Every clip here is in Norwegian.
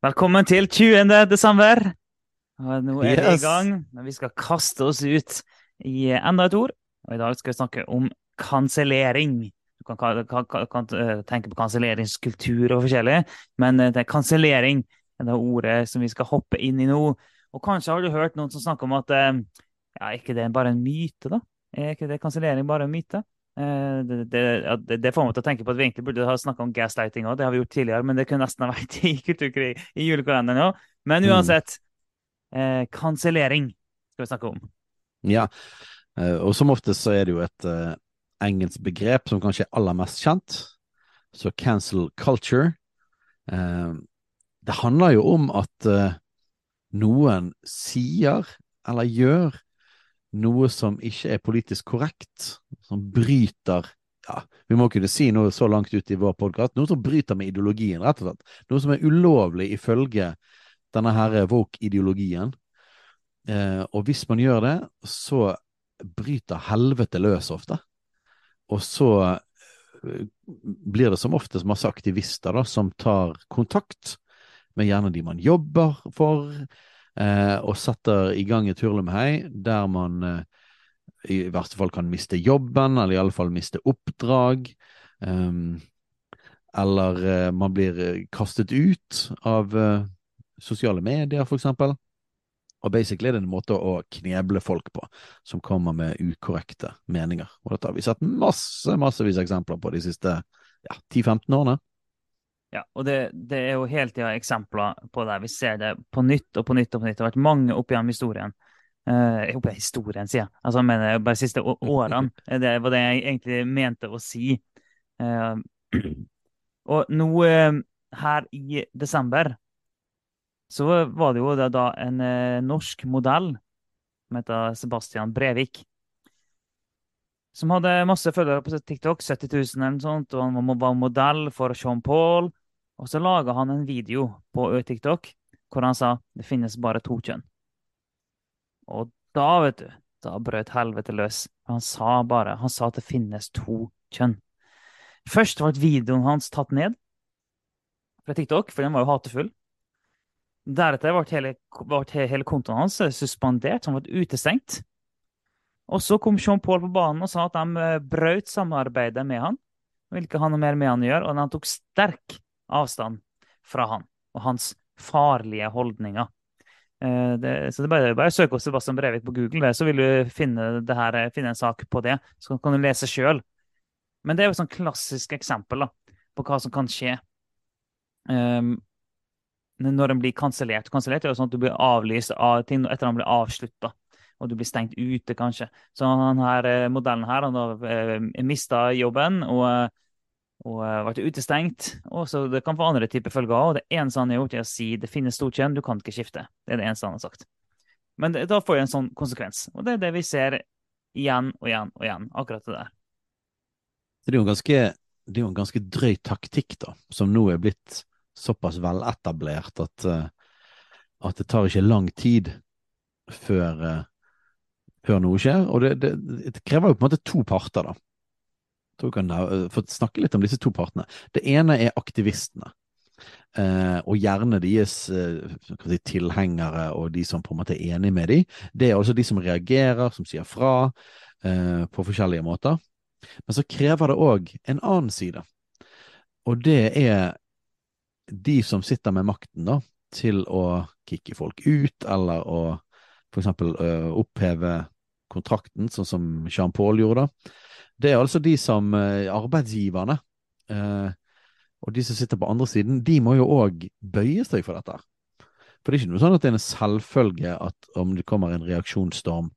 Velkommen til 20. desember. Nå er vi i gang, men vi skal kaste oss ut i enda et ord. Og i dag skal vi snakke om kansellering. Du kan, kan, kan, eh, tenke på kanselleringskultur og forskjellig, men eh, det er kansellering er det ordet som vi skal hoppe inn i nå. Og kanskje har du hørt noen som snakker om at eh, ja, er ikke det bare en myte, da? Er ikke det kansellering bare en myte? Eh, Det, det, det, det får meg til å tenke på at vi egentlig burde ha snakka om gaslighting òg, det har vi gjort tidligere, men det kunne nesten ha vært i kulturkrig i julekalenderen òg. Men Mm. uansett, eh, kansellering skal vi snakke om. Ja, eh, og som oftest så er det jo et uh, engelsk begrep som kanskje er aller mest kjent. Så cancel culture. Uh, det handler jo om at uh, noen sier eller gjør noe som ikke er politisk korrekt, som bryter ja, vi må kunne si noe så langt ut i vår podkast, noe som bryter med ideologien, rett og slett. Noe som er ulovlig ifølge denne her woke-ideologien. Eh, og hvis man gjør det, så bryter helvete løs ofte. Og så eh, blir det som oftest masse aktivister da, som tar kontakt med gjerne de man jobber for, og setter i gang et hurlumhei der man eh, i verste fall kan miste jobben, eller i alle fall miste oppdrag. ehm, eller eh, man blir eh, kastet ut av eh, sosiale medier, for eksempel. Og basically er det en måte å kneble folk på, som kommer med ukorrekte meninger. Og dette har vi sett masse, massevis eksempler på de siste ja, 10-15 årene. Ja, og det, det er jo hele tida eksempler på det. Vi ser det på nytt og på nytt og på nytt. Det har vært mange opp gjennom historien. Uh, opp gjennom historien, sier jeg. Altså, mener bare de siste årene. Det var det jeg egentlig mente å si. Eh, og nå eh, her i desember så var det jo da, da en eh, norsk modell som heter Sebastian Brevik. Som hadde masse følgere på TikTok, 70 000 eller noe sånt, og han var modell for Sean Paul. Og så laga han en video på TikTok hvor han sa det finnes bare to kjønn. Og da, vet du, da brøt helvete løs. Han sa bare han sa at det finnes to kjønn. Først ble videoen hans tatt ned fra TikTok, for den var jo hatefull. Deretter ble hele, hele kontoen hans suspendert, han ble utestengt. Og så kom Jean Paul på banen og sa at de eh, brøt samarbeidet med han. Ville ikke ha noe mer med han å gjøre, og de tok sterk avstand fra han og hans farlige holdninger. Eh, Det, så det er bare, bare søk opp Sebastian Brevik på Google, så vil du finne, her, eh, finne en sak på det. Så kan du lese sjøl. Men det er jo et sånn klassisk eksempel da, på hva som kan skje um, når en blir kansellert. Kansellert er jo sånn at du blir avlyst av ting etter at han blir avslutta, og du blir stengt ute, kanskje. Så han her, eh, modellen her han har uh, mista jobben og, eh, og ble vært utestengt. Og så Det kan få andre typer følger òg. Det eneste han har gjort, er å si det finnes stort kjønn, du kan ikke skifte. Det er det eneste han har sagt. Men det, da får det en sånn konsekvens. Og det er det vi ser igjen og igjen og igjen. Akkurat det der. Det er jo en ganske, det er jo en ganske drøy taktikk, da, som nå er blitt såpass veletablert at, eh, at det tar ikke lang tid før, eh, før noe skjer. Og det, det, det krever jo på en måte to parter, da. Tror kan eh, få snakke litt om disse to partene. Det ene er aktivistene. Eh, og gjerne deres eh, si, tilhengere og de som på en måte er enig med dem. Det er altså de som reagerer, som sier fra på forskjellige måter. Men så krever det òg en annen side, og det er de som sitter med makten da, til å kicke folk ut, eller å for eksempel oppheve kontrakten, sånn som Jean Paul gjorde. da. Det er altså de som øh, arbeidsgiverne, øh, og de som sitter på andre siden, de må jo òg bøye seg for dette. For det er ikke noe sånn at det er en selvfølge at om det kommer en reaksjonsstorm,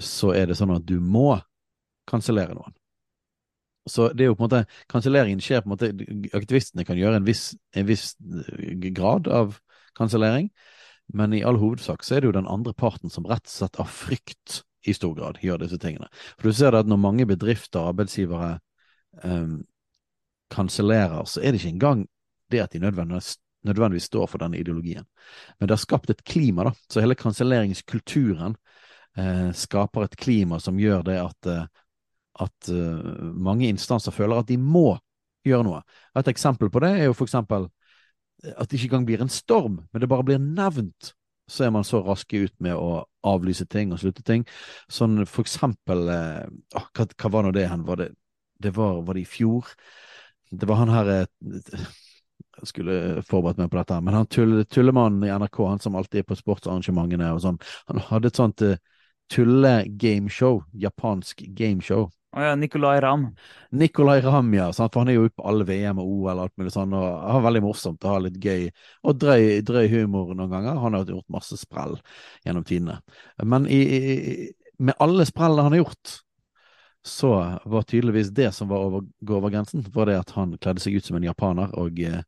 så er det sånn at du må kansellere noen. så det er jo på en måte Kanselleringen skjer på en måte Aktivistene kan gjøre en viss, en viss grad av kansellering, men i all hovedsak så er det jo den andre parten som rett og slett av frykt i stor grad gjør disse tingene. For du ser det at når mange bedrifter og arbeidsgivere um, kansellerer, så er det ikke engang det at de nødvendigvis, nødvendigvis, står for denne ideologien. Men det har skapt et klima, da. Så hele kanselleringskulturen eh, skaper et klima som gjør det at, eh, at uh, mange instanser føler at de må gjøre noe. Et eksempel på det er jo for eksempel at det ikke engang blir en storm, men det bare blir nevnt, så er man så raske ut med å avlyse ting og slutte ting. Sånn for eksempel eh, hva, hva, var nå det hen? Var det, det var, var, det i fjor? Det var han her eh, Jeg skulle forberedt meg på dette, men han tull, tullemannen i NRK, han som alltid er på sportsarrangementene og sånn, han hadde et sånt eh, tulle-gameshow, japansk gameshow. Å ja, Nicolay Ramm. Nicolay Ramm, ja. Sant? For han er jo ute på alle VM og OL og alt mulig sånn. og har veldig morsomt å ha litt gøy og drøy, drøy, humor noen ganger. Han har gjort masse sprell gjennom tidene. Men i, med alle sprellene han har gjort, så var tydeligvis det som var over, gå over grensen, var det at han kledde seg ut som en japaner og eh,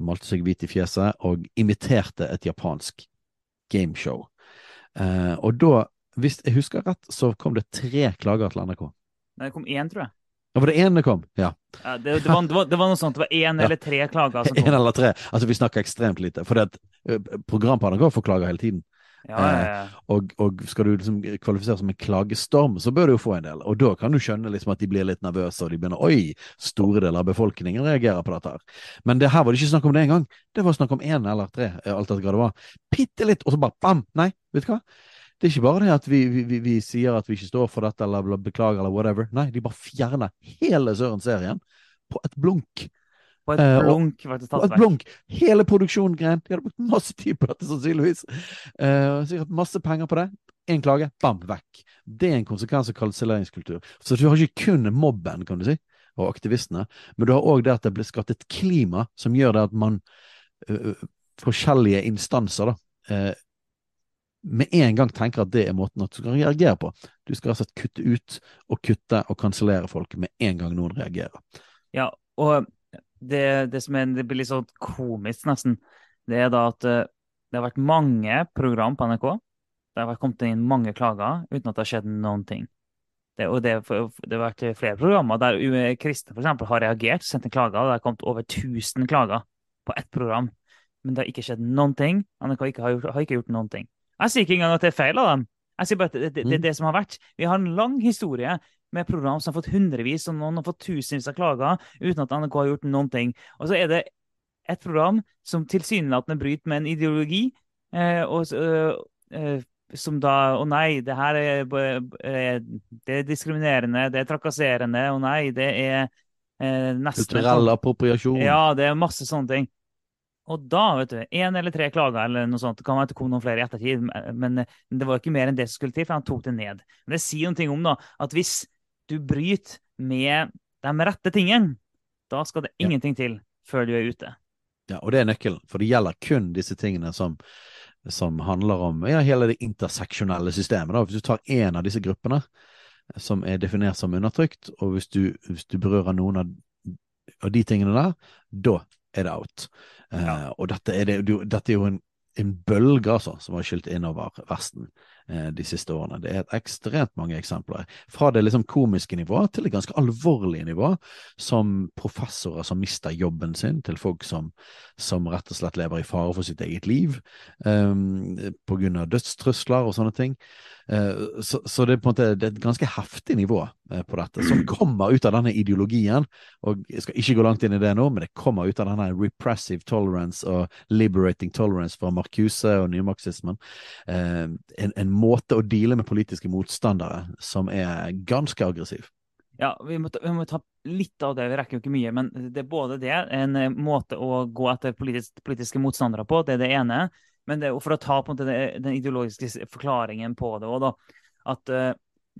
malte seg hvit i fjeset og imiterte et japansk gameshow. Eh, og da, hvis jeg husker rett, så kom det tre klager til NRK. Det kom én, tror jeg. Ja, var det én det kom? Ja. ja det, det, var, det, var, det, var, noe sånt. Det var én eller tre klager som kom. En eller tre. Altså, vi snakker ekstremt lite. For det, programpartnerne får klager hele tiden. Ja, ja, ja. Eh, og, og, skal du liksom kvalifisere som en klagestorm, så bør du jo få en del. Og da kan du skjønne liksom at de blir litt nervøse, og de begynner Oi, store deler av befolkningen reagerer på dette her. Men det her var det ikke snakk om det engang. Det var snakk om én eller tre, alt etter hva det var. Bitte litt, og så bare bam! Nei, vet du hva? Det er ikke bare det at vi, vi, vi, sier at vi ikke står for dette eller beklager eller whatever. Nei, de bare fjerner hele Søren-serien på et blunk. På et eh, blunk, uh, faktisk. På et blunk. Hele produksjonen grein. De hadde brukt masse tid på dette, sannsynligvis. Eh, sikkert masse penger på det. Én klage, bam, vekk. Det er en konsekvens av kanselleringskultur. Så du har ikke kun mobben, kan du si, og aktivistene, men du har òg det at det blir skapt et klima som gjør det at man uh, Forskjellige instanser da, med en gang tenker at det er måten at du skal reagere på. Du skal altså kutte ut og kutte og kansellere folk med en gang noen reagerer. Ja, og det, det som er, det blir litt sånn komisk, nesten, det er da at eh, det har vært mange program på NRK. Det har kommet inn mange klager uten at det har skjedd noen ting. Det, og det, det, har vært flere programmer der kristne for har reagert, sendt en klage. og Det har kommet over 1000 klager på ett program. Men det har ikke skjedd noen ting. NRK ikke har, har ikke gjort noen ting. Jeg sier ikke engang at det er feil av dem. Jeg sier bare at det, det, det er det som har vært. Vi har en lang historie med program som har fått hundrevis og noen har fått tusenvis av klager uten at NRK har gjort noen ting. Og så er det et program som tilsynelatende bryter med en ideologi, eh, og, øh, øh, som da Å nei, det her er, eh, det er diskriminerende, det er trakasserende, å nei, det er eh, nesten Kulturell appropriasjon. Ja, det er masse sånne ting. Og da, vet du, én eller tre klager eller noe sånt. Det kan være at det kom noen flere i ettertid, men det var ikke mer enn det som skulle til, for han tok det ned. Men det sier noe om da, at hvis du bryter med de rette tingene, da skal det ingenting til før du er ute. Ja, og det er nøkkelen, for det gjelder kun disse tingene som, som handler om ja, hele det interseksjonelle systemet. Da. Hvis du tar én av disse gruppene som er definert som undertrykt, og hvis du, hvis du berører noen av, av de tingene der, da er det out. Ja. Uh, og dette er, det, dette er jo en, en bølge altså, som har skylt innover Vesten eh, de siste årene. Det er ekstremt mange eksempler. Fra det liksom komiske nivået til det ganske alvorlige nivået, som professorer som mister jobben sin, til folk som, som rett og slett lever i fare for sitt eget liv eh, av dødstrusler og sånne ting. Uh, så, så, det er på en måte det et ganske heftig nivå uh, på dette, som kommer ut av denne ideologien. og Jeg skal ikke gå langt inn i det nå, men det kommer ut av denne repressive tolerance og liberating tolerance fra Marcuse og nymarxismen. Uh, en, en, måte å deale med politiske motstandere som er ganske aggressiv. Ja, vi må, ta, vi må, ta, litt av det. Vi rekker jo ikke mye. Men det er både det, en måte å gå etter politisk, politiske motstandere på, det er det ene. Men det, for å ta på en måte den ideologiske forklaringen på det òg, At uh,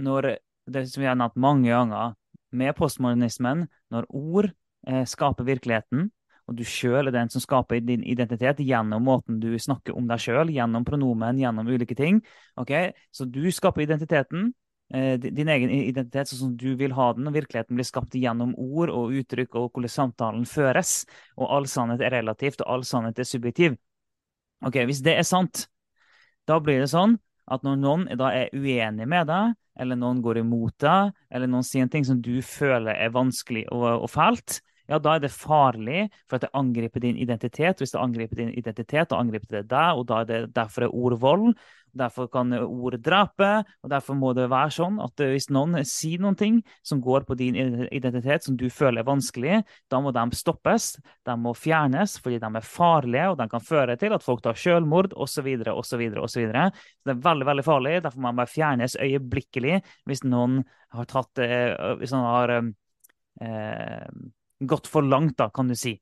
når det som vi har nevnt mange ganger, med postmodernismen, når ord eh, skaper virkeligheten, og du sjøl er den som skaper din identitet gjennom måten du snakker om deg sjøl, gjennom pronomen, gjennom ulike ting. ok? Så du skaper identiteten, eh, din egen identitet sånn som du vil ha den, og virkeligheten blir skapt gjennom ord og uttrykk og hvordan samtalen føres, og all sannhet er relativt, og all sannhet er subjektiv. Ok, Hvis det er sant, da blir det sånn at når noen da er uenig med deg, eller noen går imot deg, eller noen sier en ting som du føler er vanskelig og, og fælt, ja, da er det farlig for at det angriper din identitet. Hvis det angriper din identitet, da angriper det deg, og da er det derfor er ord vold. Derfor kan ord drepe, og derfor må det være sånn at hvis noen sier noen ting som går på din identitet, som du føler er vanskelig, da må de stoppes, de må fjernes fordi de er farlige, og de kan føre til at folk tar selvmord osv. osv. osv. Det er veldig veldig farlig. Derfor må de fjernes øyeblikkelig hvis noen har tatt eh, Hvis noen har eh, gått for langt, da, kan du si.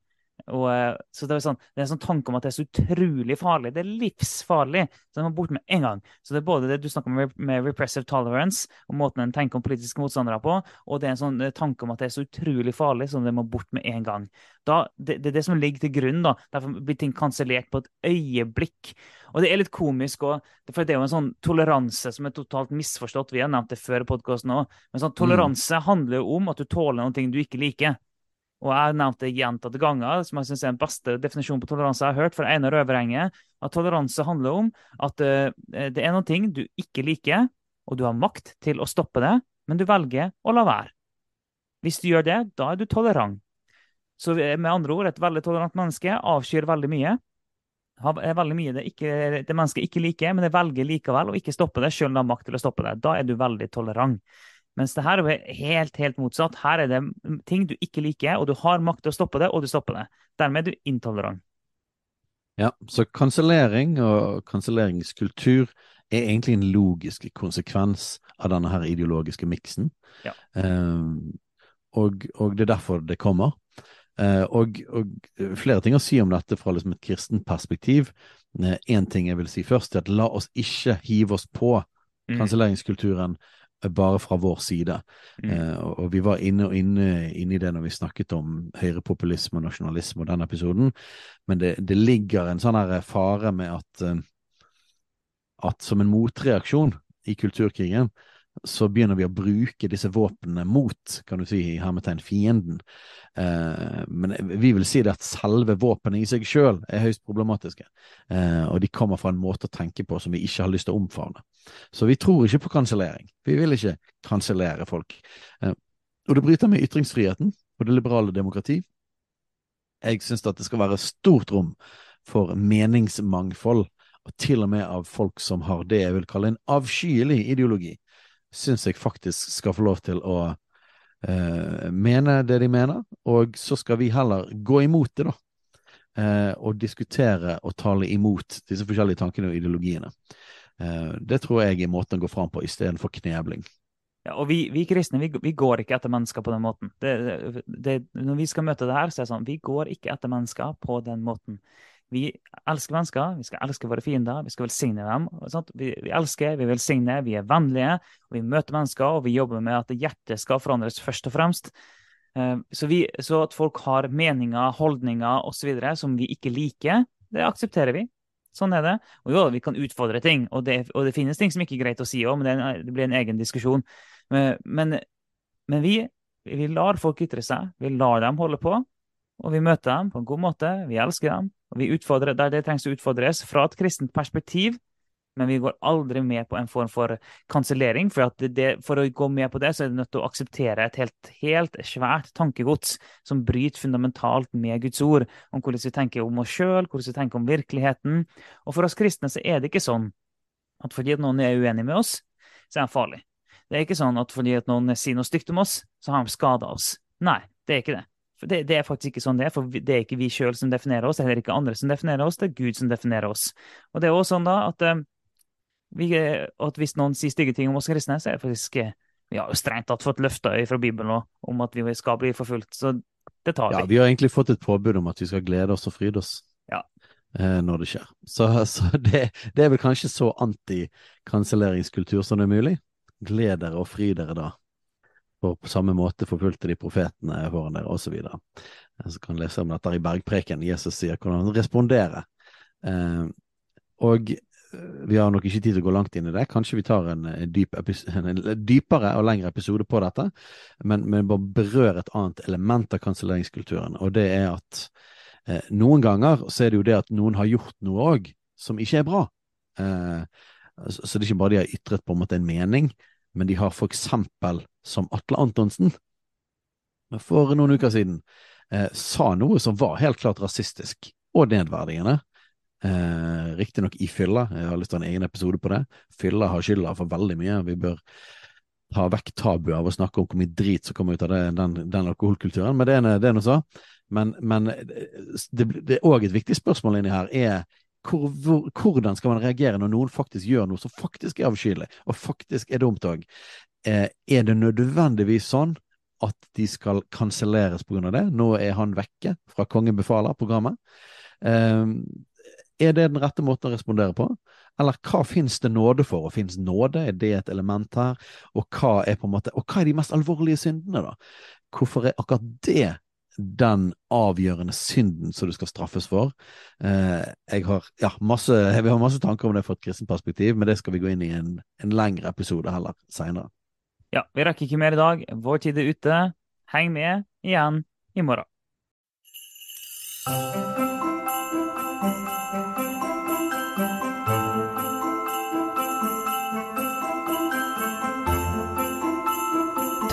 Og, eh, så det er, sånn, det er en sånn tanke om at det er så utrolig farlig. Det er livsfarlig. Så det må bort med en gang. Så det er både det du snakker om med repressive tolerance, og måten en tenker om politiske motstandere på, og det er en sånn eh, tanke om at det er så utrolig farlig, så det må bort med en gang. Da, det, det, er det som ligger til grunn. da. Derfor blir ting kansellert på et øyeblikk. Og det er litt komisk òg, for det er jo en sånn toleranse som er totalt misforstått. Vi har nevnt det før i podkasten òg. Men sånn toleranse mm. handler jo om at du tåler noe du ikke liker. Og jeg har nevnt det gjentatte ganger, som jeg synes er den beste definisjonen på toleranse jeg har hørt, fra Einar Øverenge, at toleranse handler om at uh, det er noen ting du ikke liker, og du har makt til å stoppe det, men du velger å la være. Hvis du gjør det, da er du tolerant. Så med andre ord, et veldig tolerant menneske avskyr veldig mye. Er veldig mye det, ikke, det mennesket ikke liker, men det velger likevel å ikke stoppe det, selv om det har makt til å stoppe det. Da er du veldig tolerant. Mens det her er helt, helt motsatt. Her er det ting du ikke liker, og du har makt til å stoppe det, og du stopper det. Dermed er du intolerant. Ja, så kansellering og kanselleringskultur er egentlig en logisk konsekvens av denne her ideologiske miksen. Ja. Um, og, og, det er derfor det kommer. Uh, og, og, flere ting å si om dette fra liksom et kristent perspektiv. Én uh, ting jeg vil si først, er at la oss ikke hive oss på mm. Kanselleringskulturen bare fra vår side. Mm. Eh, og vi var inne, inne, inne, i det når vi snakket om høyrepopulisme og nasjonalisme og den episoden, men det, det ligger en sånn her fare med at, eh, at som en motreaksjon i kulturkrigen, så begynner vi å bruke disse våpnene mot kan du si, i hermetegn fienden. Eh, men vi vil si det at selve våpenet i seg sjøl er høyst problematiske. Eh, og de kommer fra en måte å tenke på som vi ikke har lyst til å omfavne. Så vi tror ikke på kansellering. Vi vil ikke kansellere folk. Eh, og det bryter med ytringsfriheten og det liberale demokrati. Jeg syns at det skal være stort rom for meningsmangfold, og til og med av folk som har det jeg vil kalle en avskyelig ideologi syns jeg faktisk skal få lov til å eh, mene det de mener, og så skal vi heller gå imot det, da. Eh, og diskutere og tale imot disse forskjellige tankene og ideologiene. Eh, det tror jeg er måten å gå fram på, istedenfor knebling. Ja, og vi, vi kristne vi, vi, går ikke etter mennesker på den måten. Det, det, når vi skal møte det her, så er det sånn vi går ikke etter mennesker på den måten. Vi elsker mennesker, vi skal elske våre fiender, vi skal velsigne dem. Vi, vi, elsker, vi velsigner, vi er vennlige, og vi møter mennesker, og vi jobber med at hjertet skal forandres først og fremst. Eh, så, vi, så at folk har meninger, holdninger osv. som vi ikke liker, det aksepterer vi. Sånn er det. Og jo, vi kan utfordre ting, og det, og det finnes ting som ikke er greit å si òg, men det, en, det, blir en egen diskusjon. Men, men, men vi, vi lar folk ytre seg, vi lar dem holde på, og vi møter dem på en god måte. Vi elsker dem, utfordrer der det trengs å utfordres fra et kristent perspektiv. Men vi går aldri med på en form for kansellering. For, for å gå med på det, så er du nødt til å akseptere et helt, helt svært tankegods som bryter fundamentalt med Guds ord, om hvordan vi tenker om oss sjøl, hvordan vi tenker om virkeligheten. Og for oss kristne så er det ikke sånn at fordi noen er uenig med oss, så er han farlig. Det er ikke sånn at fordi noen sier noe stygt om oss, så har de skada oss. Nei, det er ikke det. Det, det, er faktisk ikke sånn det er, for det er ikke vi sjøl som definerer oss, det er heller ikke andre som definerer oss, det er Gud som definerer oss. Og det er også sånn da at, uh, vi, at hvis noen sier stygge ting om oss kristne, så er det faktisk uh, Vi har jo strengt tatt fått løfter fra Bibelen om at vi skal bli forfulgt, så det tar vi. Ja, vi har egentlig fått et påbud om at vi skal glede oss og fryde oss. Ja. Når det skjer. Så, så det, det, er vel kanskje så anti-kanselleringskultur som det er mulig. Gled dere og fry dere da. For på samme måte forfulgte de profetene foran dere, osv. Så, så kan lese om dette i Bergpreken. Jesus sier hvordan han responderer. Eh, og vi har nok ikke tid til å gå langt inn i det. Kanskje vi tar en, en, dyp en dypere og lengre episode på dette. Men, men bare berør et annet element av kanselleringskulturen, og det er at eh, noen ganger så er det jo det at noen har gjort noe òg som ikke er bra. Eh, så det er ikke bare de har ytret på en måte en mening, men de har for eksempel, som Atle Antonsen for noen uker siden, eh, sa noe som var helt klart rasistisk og nedverdigende. Eh, Riktignok i fylla, jeg har lyst til å ha en egen episode på det. Fylla har skylda for veldig mye. Vi bør ta vekk tabuet av å snakke om hvor mye drit som kommer ut av det, den, den, alkoholkulturen, men det er, det er noe så. Men, men det er òg et viktig spørsmål inni her. er hvor, hvor, hvordan skal man reagere når noen faktisk gjør noe som faktisk er avskyelig, og faktisk er dumt òg? Eh, er det nødvendigvis sånn at de skal kanselleres pga. det? Nå er han vekke fra Kongen befaler, programmet. Eh, er det den rette måten å respondere på? Eller hva finnes det nåde for, og finnes nåde, er det et element her? Og hva er måte, og hva er de mest alvorlige syndene, da? Hvorfor er akkurat det den avgjørende synden som du skal straffes for? Eh, jeg har ja, masse, vi har masse tanker om det fra et kristent perspektiv, men det skal vi gå inn i en, en lengre episode heller seinere. Ja, vi rekker ikke mer i dag. Vår tid er ute. Heng med igjen i morgen.